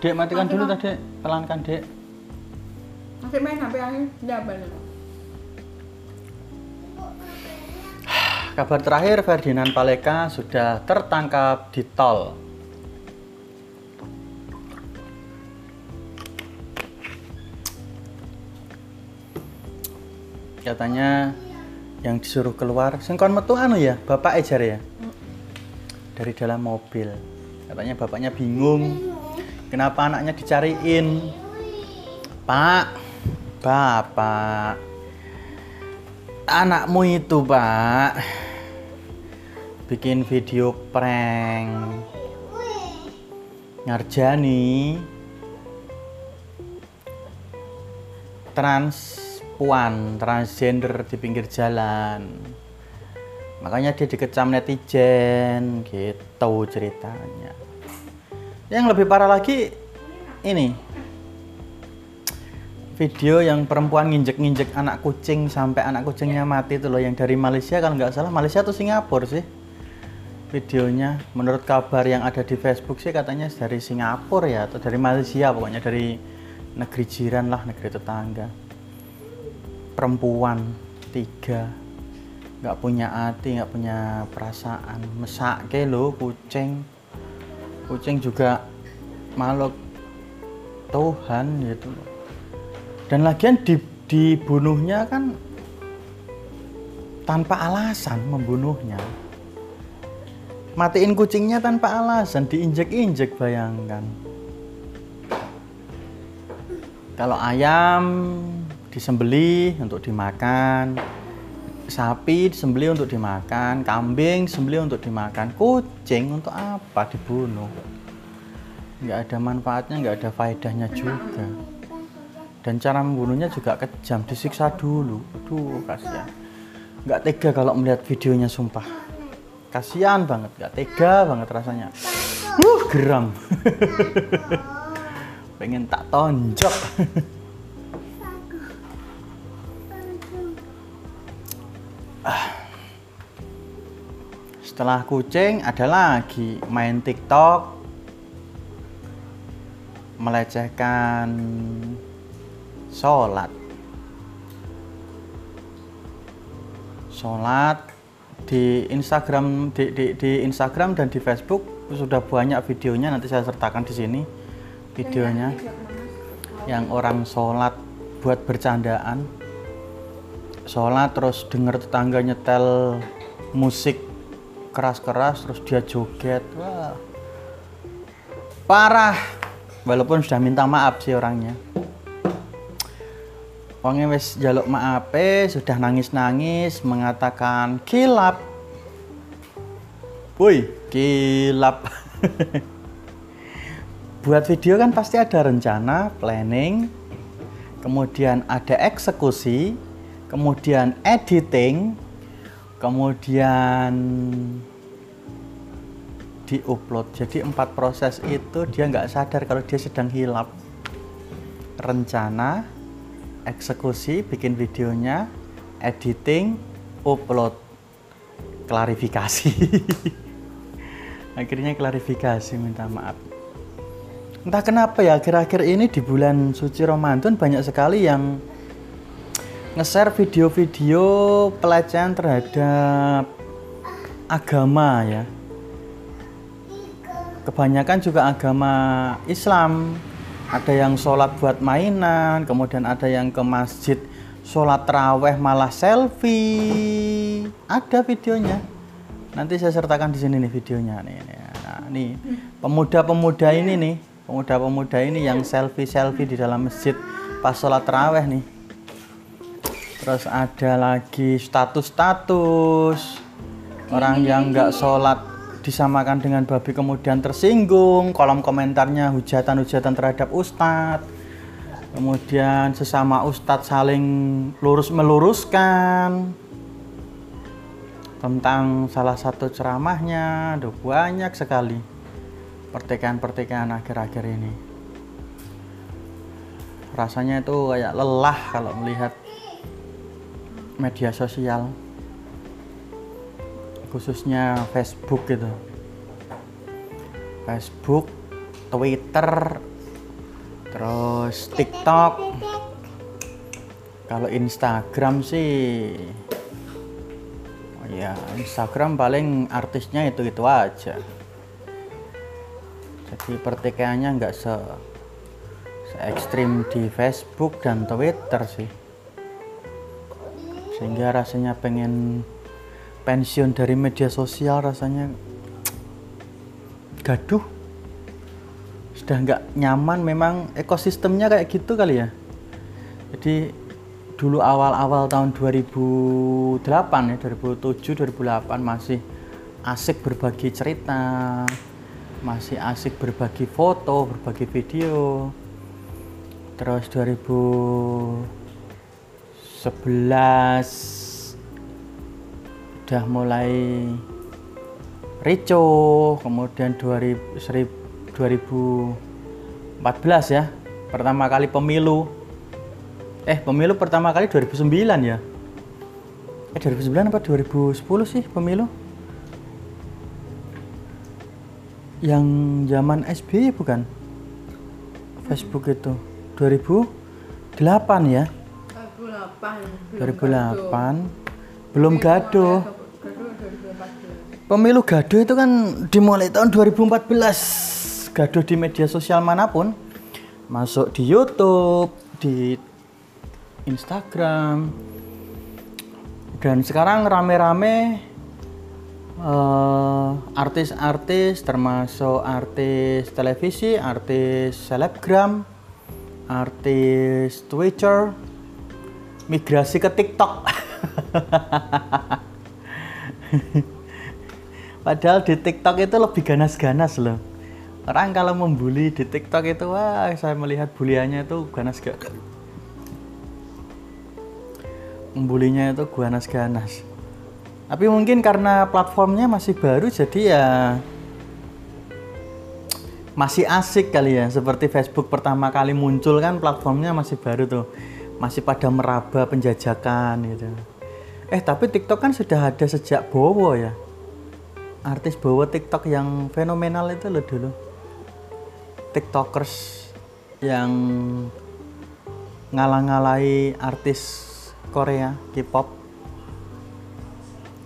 Dek matikan Mati, dulu tadi, pelankan Dek. Masih main HP akhir itu. Kabar terakhir Ferdinand Paleka sudah tertangkap di tol. Katanya yang disuruh keluar, sengkon metu anu ya, bapak ejar ya. Dari dalam mobil. Katanya bapaknya bingung. Kenapa anaknya dicariin? Pak, bapak, anakmu itu pak. Bikin video prank. Ngarjani. Transpuan transgender di pinggir jalan. Makanya dia dikecam netizen gitu ceritanya yang lebih parah lagi ini. Video yang perempuan nginjek-nginjek anak kucing sampai anak kucingnya mati itu loh yang dari Malaysia kalau nggak salah. Malaysia atau Singapura sih? Videonya. Menurut kabar yang ada di Facebook sih katanya dari Singapura ya atau dari Malaysia pokoknya dari negeri jiran lah negeri tetangga. Perempuan tiga. Nggak punya hati nggak punya perasaan. Mesake lo kucing kucing juga makhluk Tuhan gitu. Dan lagian di, dibunuhnya kan tanpa alasan membunuhnya. Matiin kucingnya tanpa alasan diinjek-injek bayangkan. Kalau ayam disembelih untuk dimakan sapi disembelih untuk dimakan kambing disembelih untuk dimakan kucing untuk apa? Dibunuh. Nggak ada manfaatnya nggak ada faedahnya juga. Dan cara membunuhnya juga kejam disiksa dulu. Aduh kasihan. Nggak tega kalau melihat videonya sumpah. Kasihan banget nggak tega banget rasanya. Uh geram. Pengen tak tonjok setelah kucing ada lagi main TikTok melecehkan sholat. Sholat di Instagram di, di, di Instagram dan di Facebook sudah banyak videonya nanti saya sertakan di sini videonya. Yang orang sholat buat bercandaan. Sholat terus denger tetangga nyetel musik keras-keras terus dia joget wah parah walaupun sudah minta maaf sih orangnya Wongnya wis jaluk maaf sudah nangis-nangis mengatakan kilap. Woi, kilap. Buat video kan pasti ada rencana, planning, kemudian ada eksekusi, kemudian editing, kemudian diupload. Jadi empat proses itu dia nggak sadar kalau dia sedang hilap. Rencana, eksekusi, bikin videonya, editing, upload, klarifikasi. Akhirnya klarifikasi minta maaf. Entah kenapa ya akhir-akhir ini di bulan suci Ramadan banyak sekali yang nge-share video-video pelecehan terhadap agama ya. Kebanyakan juga agama Islam ada yang sholat buat mainan, kemudian ada yang ke masjid sholat teraweh malah selfie. Ada videonya. Nanti saya sertakan di sini nih videonya nih. Nah, nih pemuda-pemuda ini nih, pemuda-pemuda ini yang selfie-selfie di dalam masjid pas sholat teraweh nih. Terus ada lagi status-status. Orang yang nggak sholat disamakan dengan babi kemudian tersinggung. Kolom komentarnya hujatan-hujatan terhadap ustadz. Kemudian sesama ustadz saling lurus meluruskan tentang salah satu ceramahnya. Ada banyak sekali pertikaian-pertikaian akhir-akhir ini. Rasanya itu kayak lelah kalau melihat media sosial khususnya Facebook gitu Facebook Twitter TikTok. Kalau Instagram sih oh ya Instagram paling artisnya itu itu aja. Jadi pertikaiannya nggak se se ekstrim di Facebook dan Twitter sih. Sehingga rasanya pengen pensiun dari media sosial rasanya gaduh. Sudah nggak nyaman memang ekosistemnya kayak gitu kali ya. Jadi dulu awal-awal tahun 2008 ya 2007 2008 masih asik berbagi cerita masih asik berbagi foto berbagi video. Terus 2011 udah mulai rico kemudian 2000, 2014 ya pertama kali pemilu. Eh pemilu pertama kali 2009 ya? Eh 2009 apa 2010 sih pemilu? Yang zaman SBY bukan? Facebook itu. 2008 ya 2008 2008 belum gaduh. 2014 Pemilu gaduh itu kan dimulai tahun 2014. Gaduh di media sosial mana pun, masuk di YouTube, di Instagram, dan sekarang rame-rame eh, artis-artis, termasuk artis televisi, artis selebgram, artis Twitter, migrasi ke TikTok. Padahal di TikTok itu lebih ganas-ganas loh. Orang kalau membuli di TikTok itu wah saya melihat buliannya itu ganas gak Membulinya itu ganas-ganas. Tapi mungkin karena platformnya masih baru jadi ya masih asik kali ya seperti Facebook pertama kali muncul kan platformnya masih baru tuh masih pada meraba penjajakan gitu. Eh tapi TikTok kan sudah ada sejak Bowo ya. Artis bawa TikTok yang fenomenal itu loh dulu. TikTokers yang ngalang-ngalai artis Korea K-pop.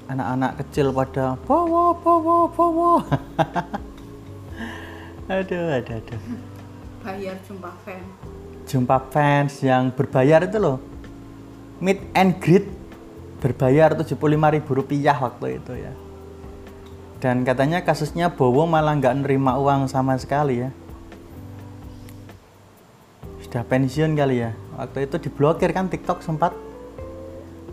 Anak-anak kecil pada bawa bawa bawa aduh aduh aduh. Bayar jumpa fan jumpa fans yang berbayar itu loh. Meet and greet berbayar 75.000 rupiah waktu itu ya. Dan katanya kasusnya Bowo malah nggak nerima uang sama sekali ya. Sudah pensiun kali ya. Waktu itu diblokir kan TikTok sempat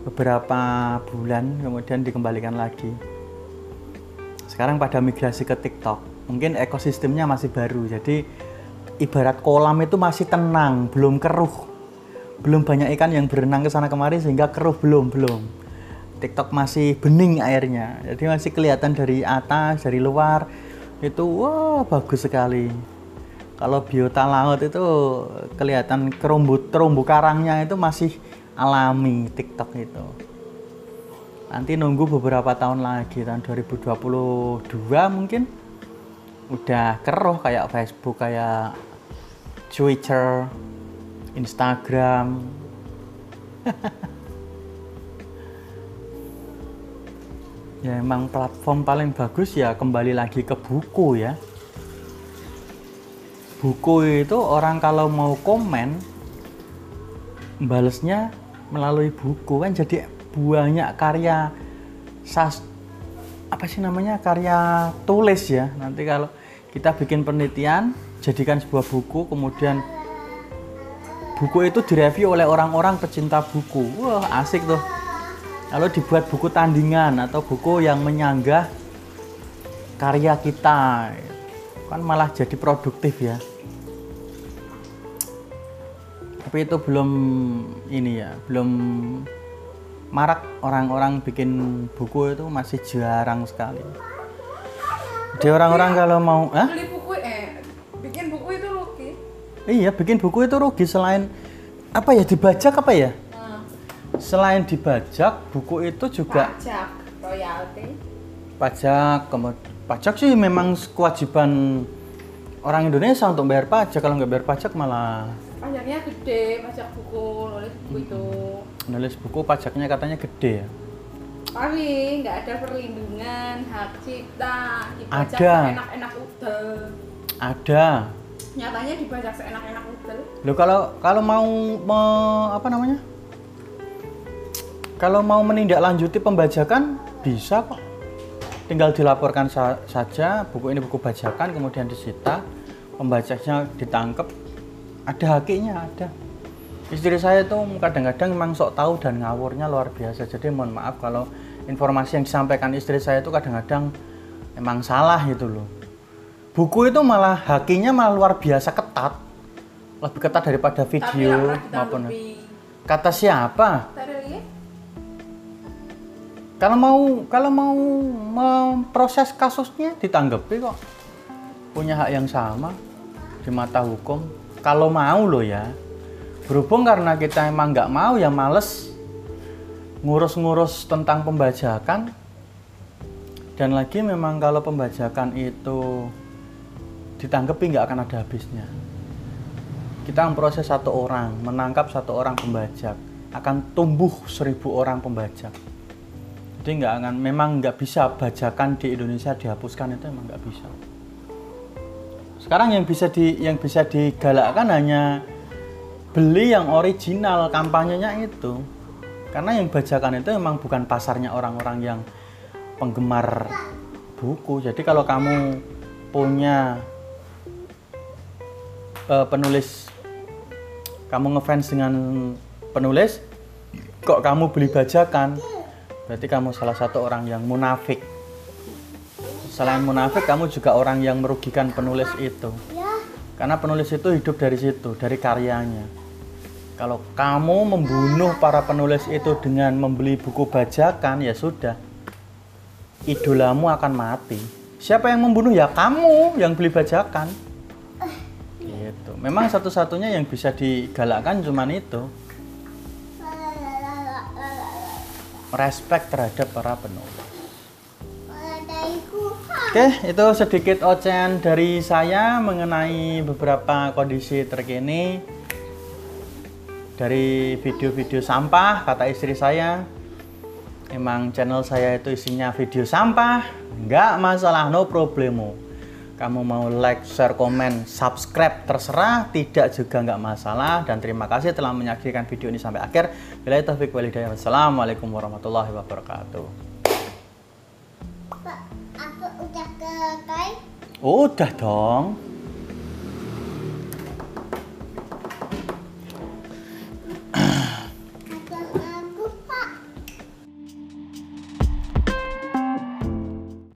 beberapa bulan kemudian dikembalikan lagi. Sekarang pada migrasi ke TikTok. Mungkin ekosistemnya masih baru jadi ibarat kolam itu masih tenang belum keruh. Belum banyak ikan yang berenang ke sana kemari sehingga keruh belum belum. TikTok masih bening airnya jadi masih kelihatan dari atas dari luar. Itu wah bagus sekali. Kalau biota laut itu kelihatan kerumbu terumbu karangnya itu masih alami TikTok itu. Nanti nunggu beberapa tahun lagi tahun 2022 mungkin udah keruh kayak Facebook kayak Twitter Instagram. Ya emang platform paling bagus ya kembali lagi ke buku ya. Buku itu orang kalau mau komen balesnya melalui buku kan jadi banyak karya sas apa sih namanya? Karya tulis ya. Nanti kalau kita bikin penelitian jadikan sebuah buku kemudian buku itu direview oleh orang-orang pecinta buku. Wah asik tuh. Lalu dibuat buku tandingan atau buku yang menyanggah karya kita. Kan malah jadi produktif ya. Tapi itu belum ini ya belum marak orang-orang bikin buku itu masih jarang sekali jadi orang-orang kalau mau ah beli buku eh bikin buku itu rugi. Iya bikin buku itu rugi. Selain apa ya dibajak apa ya? Nah, selain dibajak buku itu juga pajak royalti. Pajak kemudian pajak sih memang kewajiban orang Indonesia untuk bayar pajak. Kalau nggak bayar pajak malah pajaknya gede pajak buku nulis buku itu. Nulis buku pajaknya katanya gede ya tapi nggak ada perlindungan hak cipta Ada. enak-enak udel ada nyatanya dibajak seenak-enak udel Loh kalau kalau mau me- apa namanya? Kalau mau menindaklanjuti pembajakan bisa kok. Tinggal dilaporkan sa- saja buku ini buku bajakan kemudian disita, pembajaknya ditangkap. Ada hakinya, ada. Istri saya itu kadang-kadang memang sok tahu dan ngawurnya luar biasa. Jadi mohon maaf kalau informasi yang disampaikan istri saya itu kadang-kadang emang salah gitu loh. Buku itu malah hakinya malah luar biasa ketat. Lebih ketat daripada video maupun ditanggapi kata siapa? Lihat kalau mau kalau mau memproses kasusnya ditanggapi kok. Punya hak yang sama di mata hukum. Kalau mau loh ya. Berhubung karena kita emang nggak mau ya males ngurus-ngurus tentang pembajakan dan lagi memang kalau pembajakan itu ditanggapi nggak akan ada habisnya kita memproses satu orang, menangkap satu orang pembajak, akan tumbuh seribu orang pembajak. Jadi nggak akan, memang nggak bisa bajakan di Indonesia dihapuskan itu emang nggak bisa. Sekarang yang bisa di, yang bisa digalakkan hanya beli yang original kampanyenya itu, karena yang bajakan itu memang bukan pasarnya orang-orang yang penggemar buku. Jadi kalau kamu punya eh, penulis kamu ngefans dengan penulis kok kamu beli bajakan? Berarti kamu salah satu orang yang munafik. Selain munafik kamu juga orang yang merugikan penulis itu. Karena penulis itu hidup dari situ dari karyanya kalau kamu membunuh para penulis itu dengan membeli buku bajakan ya sudah. Idolamu akan mati. Siapa yang membunuh? Ya kamu yang beli bajakan. Gitu. Memang satu-satunya yang bisa digalakkan cuman itu. Respect terhadap para penulis. Oke, itu sedikit ocehan dari saya mengenai beberapa kondisi terkini dari video-video sampah. Kata istri saya, emang channel saya itu isinya video sampah, nggak masalah, no problemo. Kamu mau like, share, komen, subscribe, terserah, tidak juga nggak masalah. Dan terima kasih telah menyaksikan video ini sampai akhir. Bila taufik walhidayah. Wassalamualaikum warahmatullahi wabarakatuh. Pak, aku udah ke. Udah dong.